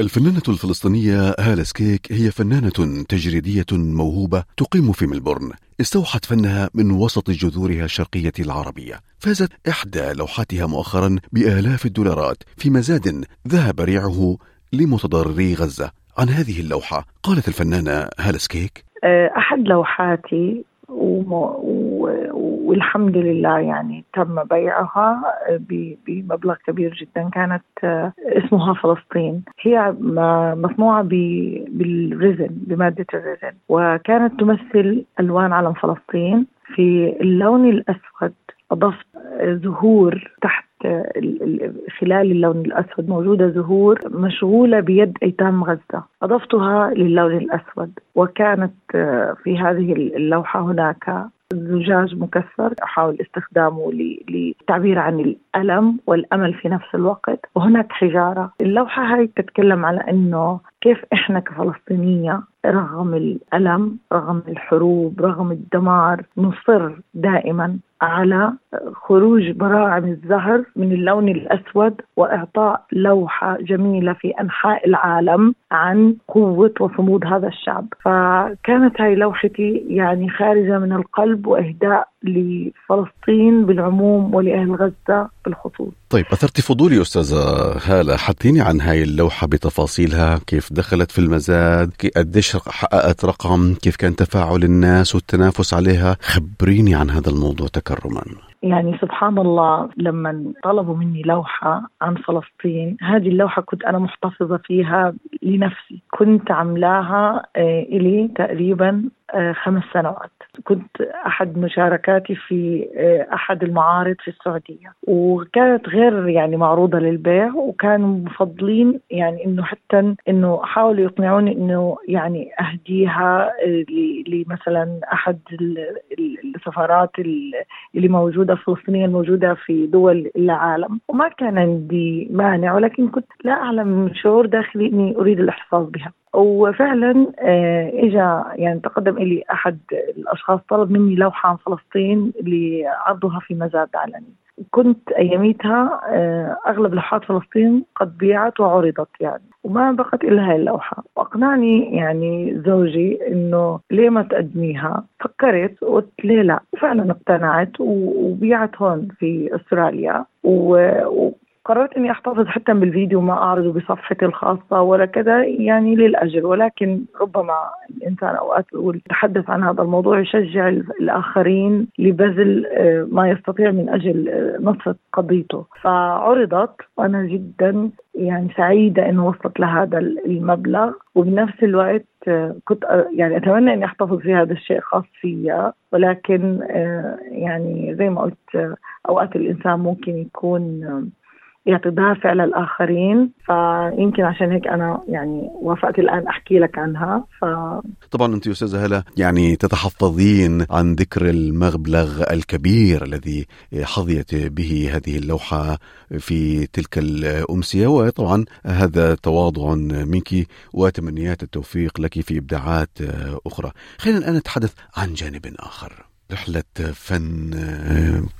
الفنانة الفلسطينية هالة سكيك هي فنانة تجريدية موهوبة تقيم في ملبورن. استوحت فنها من وسط جذورها الشرقية العربية. فازت إحدى لوحاتها مؤخرا بآلاف الدولارات. في مزاد ذهب ريعه لمتضرري غزة. عن هذه اللوحة قالت الفنانة هالة سكيك أحد لوحاتي والحمد لله يعني تم بيعها بمبلغ كبير جدا. كانت اسمها فلسطين. هي مصنوعة بال resin بمادة ال resin. وكانت تمثل ألوان علم فلسطين. في اللون الأسود أضفت زهور تحت خلال اللون الأسود. موجودة زهور مشغولة بيد أيتام غزة. أضفتها للون الأسود. وكانت في هذه اللوحة هناك زجاج مكسر احاول استخدامه للتعبير عن الألم والأمل في نفس الوقت. وهناك حجارة. اللوحة هاي تتكلم على إنه كيف إحنا كفلسطينية رغم الألم رغم الحروب رغم الدمار نصر دائما. على خروج براعم الزهر من اللون الأسود وإعطاء لوحة جميلة في أنحاء العالم عن قوة وصمود هذا الشعب، فكانت هاي لوحتي يعني خارجة من القلب وإهداء لفلسطين بالعموم ولأهل غزة بالخصوص. طيب أثرت فضولي أستاذة هالة حدثيني عن هاي اللوحة بتفاصيلها، كيف دخلت في المزاد، قديش حققت رقم، كيف كان تفاعل الناس والتنافس عليها، خبريني عن هذا الموضوع تكرما. يعني سبحان الله لما طلبوا مني لوحة عن فلسطين هذه اللوحة كنت أنا محتفظة فيها لنفسي كنت عملاها إلي تقريبا خمس سنوات. كنت أحد مشاركاتي في أحد المعارض في السعودية. وكانت غير يعني معروضة للبيع وكانوا مفضلين يعني إنه حتى إنه حاولوا يقنعوني إنه يعني أهديها لمثلا أحد السفارات اللي موجودة الفلسطينية الموجودة في دول العالم. وما كان عندي مانع ولكن كنت لا أعلم شعور داخلي إني أريد الإحتفاظ بها. وفعلا اجى يعني تقدم إلي أحد الأشخاص طلب مني لوحة عن فلسطين لعرضها في مزاد علني كنت أياميتها أغلب لوحات فلسطين قد بيعت وعرضت يعني وما بقت إلا هاي اللوحة. وأقنعني يعني زوجي إنه ليه ما تقدميها؟ فكرت وقلت ليه لا؟ فعلا اقتنعت وبيعت هون في أستراليا و قررت إني أحتفظ حتى بالفيديو ما اعرضه بصفحتي الخاصة ولا كذا يعني للأجل. ولكن ربما الإنسان أوقات يقول يتحدث عن هذا الموضوع يشجع الآخرين لبذل ما يستطيع من أجل نصره قضيته. فعرضت وأنا جدا يعني سعيدة إنه وصلت لهذا المبلغ. وبنفس الوقت كنت يعني أتمنى إني أحتفظ في هذا الشيء خاص فيا ولكن يعني زي ما قلت أوقات الإنسان ممكن يكون يعطي دافع للآخرين فيمكن عشان هيك أنا يعني وافقت الآن أحكي لك عنها ف... طبعا أنت أستاذة هلا يعني تتحفظين عن ذكر المبلغ الكبير الذي حظيت به هذه اللوحة في تلك الأمسية وطبعا هذا تواضع منك وتمنيات التوفيق لك في إبداعات أخرى. خلينا الآن نتحدث عن جانب آخر. رحلة فن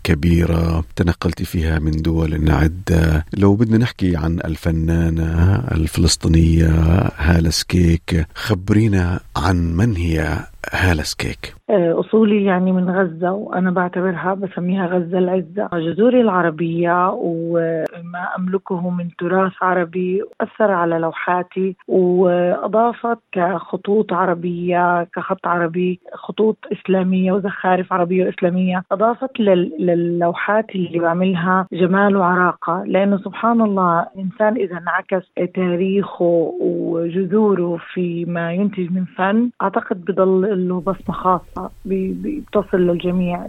كبيرة تنقلت فيها من دول عدة. لو بدنا نحكي عن الفنانة الفلسطينية هالة سكيك خبرينا عن من هي؟ هالة سكيك أصولي يعني من غزة وأنا بعتبرها بسميها غزة العزة. جذوري العربية وما أملكه من تراث عربي أثر على لوحاتي وأضافت كخطوط عربية كخط عربي خطوط إسلامية وزخارف عربية وإسلامية. أضافت للوحات اللي بعملها جمال وعراقة. لأنه سبحان الله الإنسان إذا انعكس تاريخه وجذوره في ما ينتج من فن أعتقد بضل له بصمة خاصة بتصل للجميع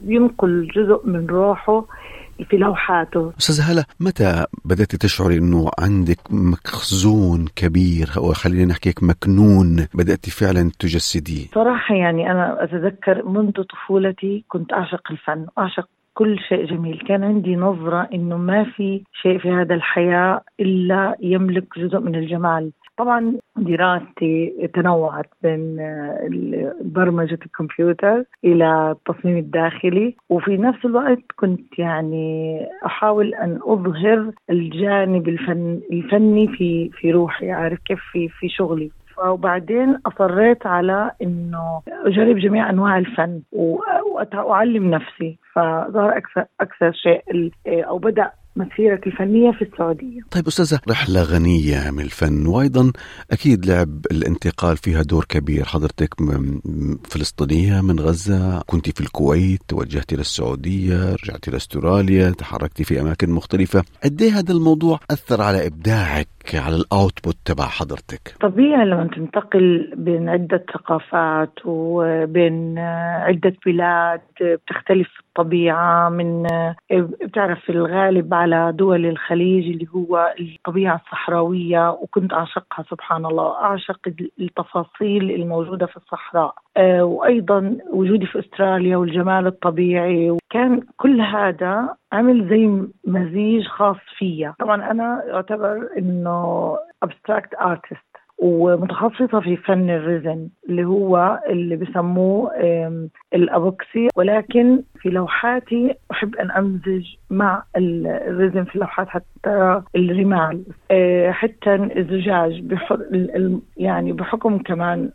بينقل جزء من روحه في لوحاته. أستاذ هلا متى بدأت تشعري إنه عندك مخزون كبير أو خلينا نحكي مكنون بدأت فعلا تجسديه؟ صراحة يعني أنا أتذكر منذ طفولتي كنت أعشق الفن أعشق كل شيء جميل. كان عندي نظرة إنه ما في شيء في هذا الحياة إلا يملك جزء من الجمال. طبعا دراستي تنوعت بين برمجة الكمبيوتر إلى التصميم الداخلي. وفي نفس الوقت كنت يعني أحاول أن أظهر الجانب الفن الفني في في روحي عارف كيف في في شغلي. وبعدين أصريت على إنه أجرب جميع أنواع الفن وأعلم نفسي. فظهر أكثر أكثر شيء أو بدأ مسيرتي الفنية في السعودية. طيب أستاذة رحلة غنية من الفن وأيضا أكيد لعب الانتقال فيها دور كبير. حضرتك فلسطينية من غزة كنت في الكويت توجهت إلى السعودية رجعت إلى أستراليا تحركت في أماكن مختلفة. قد هذا الموضوع أثر على إبداعك على الأوتبوت تبع حضرتك؟ طبيعي لما تنتقل بين عدة ثقافات وبين عدة بلاد بتختلف الطبيعة من بتعرف في الغالب على دول الخليج اللي هو الطبيعة الصحراوية وكنت أعشقها سبحان الله. أعشق التفاصيل الموجودة في الصحراء. وأيضا وجودي في أستراليا والجمال الطبيعي. كان كل هذا عمل زي مزيج خاص فيا. طبعا أنا أعتبر أنه abstract artist. ومتخصصة في فن الرزن اللي هو اللي بسموه الأبوكسي. ولكن في لوحاتي أحب أن أمزج مع الرزن في اللوحات حتى الرمال حتى الزجاج يعني بحكم كمان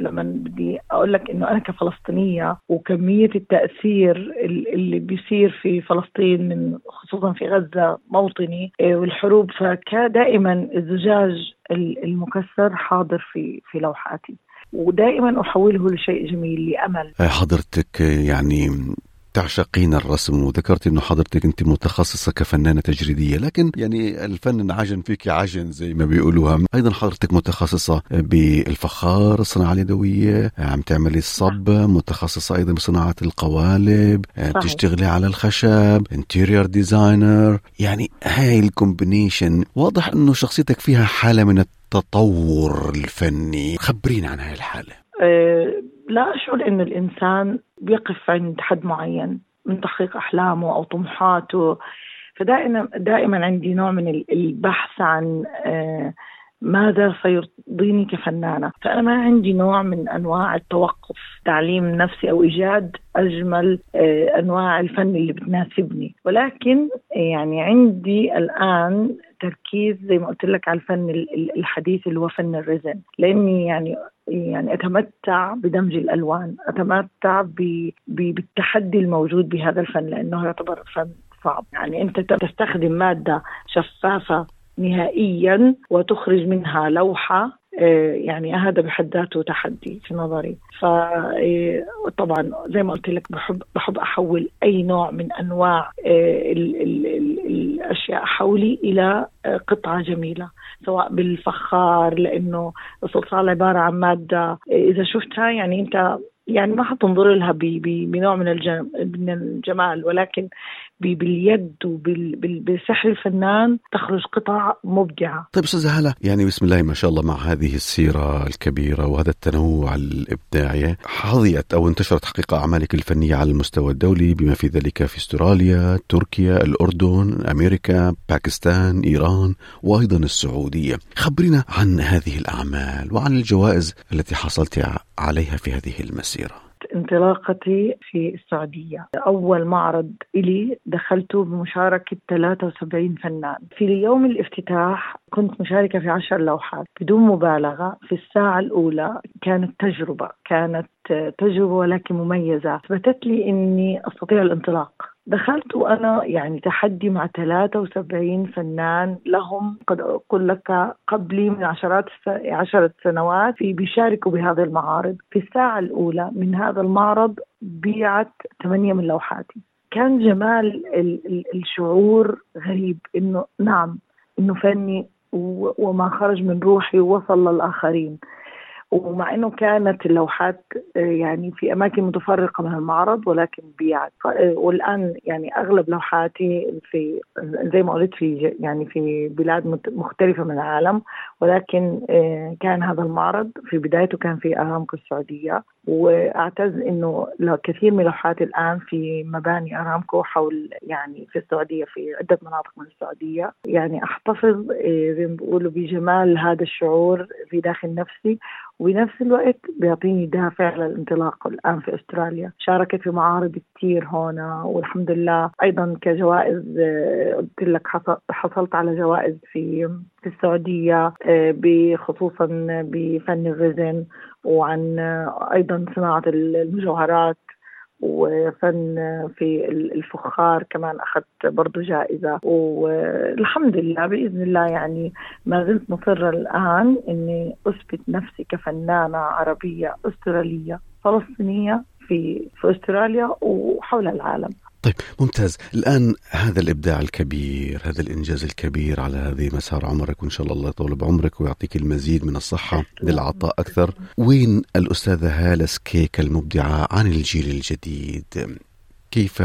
لما بدي أقول لك إنه أنا كفلسطينية وكمية التأثير اللي بيصير في فلسطين من خصوصا في غزة موطني أه والحروب فكان دائما الزجاج المكسر حاضر في في لوحاتي. ودائما أحوله لشيء جميل لأمل. حضرتك يعني تعشقين الرسم. وذكرت إنه حضرتك أنت متخصصة كفنانة تجريدية لكن يعني الفن عجن فيك عجن زي ما بيقولوها. أيضا حضرتك متخصصة بالفخار الصناعه اليدوية عم تعملي الصب متخصصة أيضا بصناعة القوالب صحيح. تشتغلي على الخشب interior designer يعني هاي ال combination واضح إنه شخصيتك فيها حالة من التطور الفني. خبرينا عن هاي الحالة. أه لا أشعر أن الإنسان بيقف عند حد معين من تحقيق أحلامه أو طموحاته. فدائما دائما عندي نوع من البحث عن ماذا سيرضيني كفنانة. فأنا ما عندي نوع من أنواع التوقف تعليم نفسي أو إيجاد أجمل أنواع الفن اللي بتناسبني. ولكن يعني عندي الآن تركيز زي ما قلت لك على الفن الحديث اللي هو فن الرزن. لأني يعني يعني أتمتع بدمج الألوان. أتمتع بالتحدي الموجود بهذا الفن لأنه يعتبر فن صعب. يعني أنت تستخدم مادة شفافة نهائيا وتخرج منها لوحة يعني هذا بحد ذاته تحدي في نظري. فطبعا زي ما قلت لك بحب بحب أحول أي نوع من أنواع ال الأشياء حولي إلى قطعة جميلة سواء بالفخار لأنه الصلصال عبارة عن مادة. إذا شفتها يعني أنت يعني ما حتنظر لها بنوع من من الجمال ولكن باليد وبسحر الفنان تخرج قطع مبدعة. طيب أستاذة هلا يعني بسم الله ما شاء الله مع هذه السيرة الكبيرة وهذا التنوع الإبداعي. حظيت أو انتشرت حقيقة أعمالك الفنية على المستوى الدولي بما في ذلك في أستراليا تركيا الأردن أمريكا باكستان إيران وأيضا السعودية. خبرنا عن هذه الأعمال وعن الجوائز التي حصلت عليها في هذه المسيرة انطلاقتي في السعودية. أول معرض إلي دخلته بمشاركة 73 فنان. في يوم الافتتاح كنت مشاركة في عشر لوحات بدون مبالغة. في الساعة الأولى كانت تجربة كانت تجربة ولكن مميزة. أثبتت لي أني أستطيع الانطلاق. دخلت وأنا يعني تحدي مع 73 فنان لهم قد أقول لك قبلي من عشرات عشرة سنوات في بيشاركوا بهذه المعارض. في الساعة الأولى من هذا المعرض بيعت ثمانية من لوحاتي. كان جمال الشعور غريب إنه نعم إنه فني وما خرج من روحي ووصل للآخرين. ومع إنه كانت اللوحات آه، يعني في أماكن متفرقة من المعرض ولكن بيعت آه، والآن يعني أغلب لوحاتي في زي ما قلت في يعني في بلاد مختلفة من العالم ولكن آه، كان هذا المعرض في بدايته كان في أرامكو السعودية. وأعتز إنه كثير من لوحاتي الآن في مباني أرامكو حول يعني في السعودية في عدة مناطق من السعودية. يعني أحتفظ زي ما بيقولوا بجمال هذا الشعور في داخل نفسي. وبنفس الوقت بيعطيني دافع للانطلاق الآن في أستراليا. شاركت في معارض كثير هنا والحمد لله أيضا كجوائز قلت لك حصلت على جوائز في في السعودية آه، خصوصا بفن الرزن وعن آه، أيضا صناعة المجوهرات. وفن في الفخار كمان أخذت برضو جائزة. والحمد لله بإذن الله يعني ما زلت مصرة الآن أني أثبت نفسي كفنانة عربية أسترالية فلسطينية في في أستراليا وحول العالم. طيب ممتاز. الآن هذا الإبداع الكبير هذا الإنجاز الكبير على هذه مسار عمرك وإن شاء الله الله يطول بعمرك ويعطيك المزيد من الصحة للعطاء أكثر. وين الأستاذة هالة سكيك المبدعة عن الجيل الجديد؟ كيف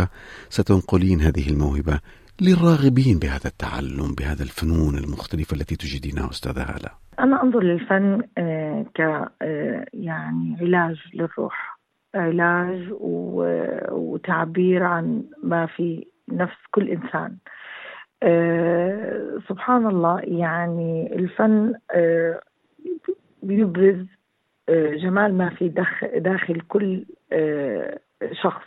ستنقلين هذه الموهبة للراغبين بهذا التعلم بهذا الفنون المختلفة التي تجدينها أستاذة هالة؟ أنا أنظر للفن آه، ك آه، يعني علاج للروح. علاج وتعبير عن ما في نفس كل إنسان. أه سبحان الله يعني الفن أه بيبرز أه جمال ما في داخل, كل أه شخص.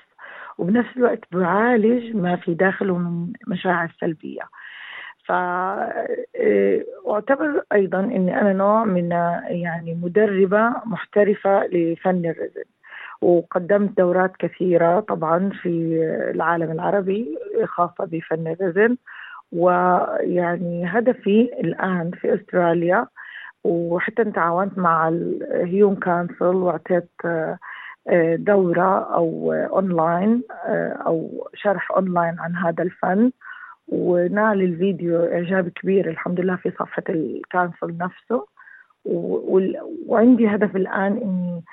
وبنفس الوقت بيعالج ما في داخله من مشاعر سلبية. أه، أيضا إني أنا نوع من يعني مدربة محترفة لفن ال resin وقدمت دورات كثيرة طبعا في العالم العربي خاصة بفن ال resin ويعني هدفي الآن في أستراليا وحتى تعاونت مع ال Hume Council وأعطيت آه، دورة أو أونلاين آه، أو شرح أونلاين عن هذا الفن. ونال الفيديو إعجاب كبير الحمد لله في صفحة ال council نفسه. وعندي هدف الآن إني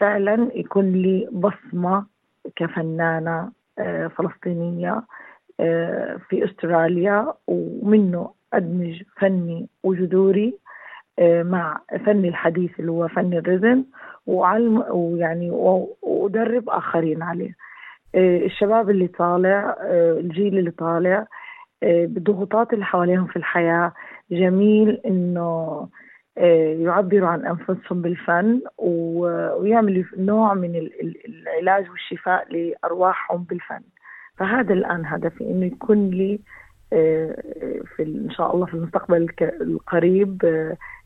فعلا يكون لي بصمة كفنانة آه، فلسطينية آه، في أستراليا ومنه أدمج فني وجذوري آه، مع فني الحديث اللي هو فن الرزن وعلم ويعني وأدرب آخرين عليه. الشباب اللي طالع الجيل اللي طالع بالضغوطات اللي حواليهم في الحياة جميل إنه يعبروا عن أنفسهم بالفن ويعملوا نوع من العلاج والشفاء لأرواحهم بالفن. فهذا الآن هدفي إنه يكون لي آه، في إن شاء الله في المستقبل القريب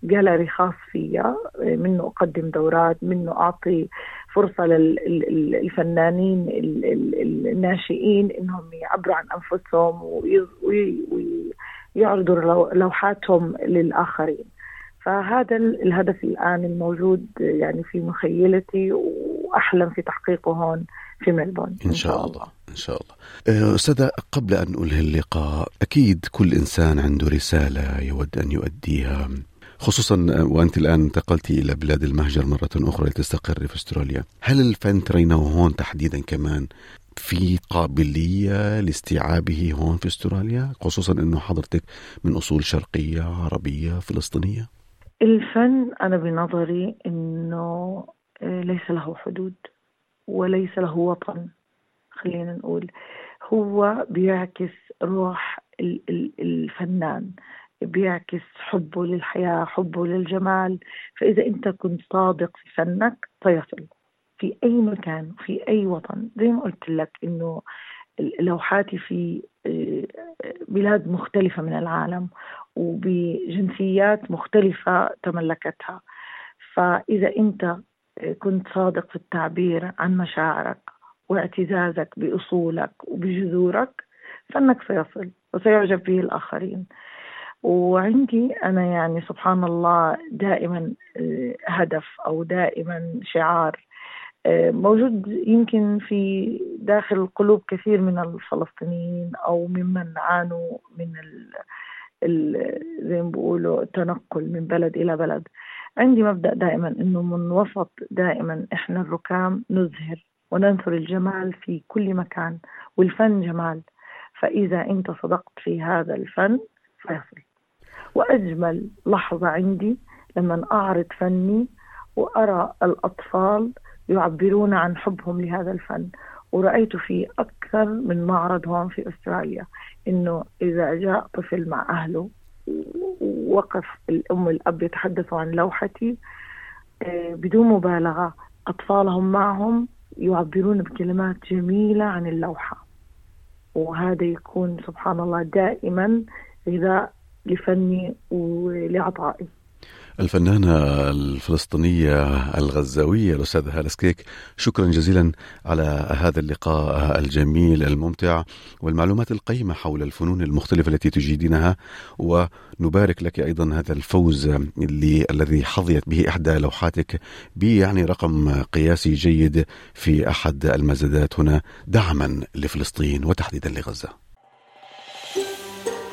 جاليري آه، خاص فيا منه أقدم دورات منه أعطي فرصة للفنانين الناشئين إنهم يعبروا عن أنفسهم ويعرضوا لوحاتهم للآخرين. فهذا الهدف الآن الموجود يعني في مخيلتي وأحلم في تحقيقه هون في ملبون. إن شاء الله. إن شاء الله. آه، أستاذة قبل أن أنهي اللقاء أكيد كل إنسان عنده رسالة يود أن يؤديها خصوصا آه، وأنت الآن انتقلتي إلى بلاد المهجر مرة أخرى لتستقر في أستراليا. هل الفن ترينه هون تحديدا كمان في قابلية لاستيعابه هون في أستراليا؟ خصوصا أنه حضرتك من أصول شرقية عربية فلسطينية؟ الفن أنا بنظري إنه آه، ليس له حدود وليس له وطن خلينا نقول. هو بيعكس روح الفنان بيعكس حبه للحياة حبه للجمال. فإذا أنت كنت صادق في فنك سيصل. في أي مكان في أي وطن. زي ما قلت لك إنه لوحاتي في آه، بلاد مختلفة من العالم وبجنسيات مختلفة تملكتها. فإذا أنت كنت صادق في التعبير عن مشاعرك واعتزازك بأصولك وبجذورك فإنك سيصل وسيعجب به الآخرين. وعندي أنا يعني سبحان الله دائما آه، هدف أو دائما شعار آه، موجود يمكن في داخل قلوب كثير من الفلسطينيين أو ممن عانوا من زي ما بيقولوا التنقل من بلد إلى بلد. عندي مبدأ دائما أنه من وسط دائما إحنا الركام نزهر وننثر الجمال في كل مكان والفن جمال. فإذا أنت صدقت في هذا الفن فيصل. وأجمل لحظة عندي لما أعرض فني وأرى الأطفال يعبرون عن حبهم لهذا الفن. ورأيت في أكثر من معرض هون في أستراليا إنه إذا جاء طفل مع أهله وقف الأم والأب يتحدثوا عن لوحتي آه، بدون مبالغة أطفالهم معهم يعبرون بكلمات جميلة عن اللوحة. وهذا يكون سبحان الله دائما غذاء لفني ولعطائي. الفنانة الفلسطينية الغزاوية الأستاذة هالة سكيك شكرا جزيلا على هذا اللقاء الجميل الممتع والمعلومات القيمة حول الفنون المختلفة التي تجيدينها ونبارك لك أيضا هذا الفوز اللي الذي حظيت به إحدى لوحاتك يعني رقم قياسي جيد في أحد المزادات هنا دعما لفلسطين وتحديدا لغزة.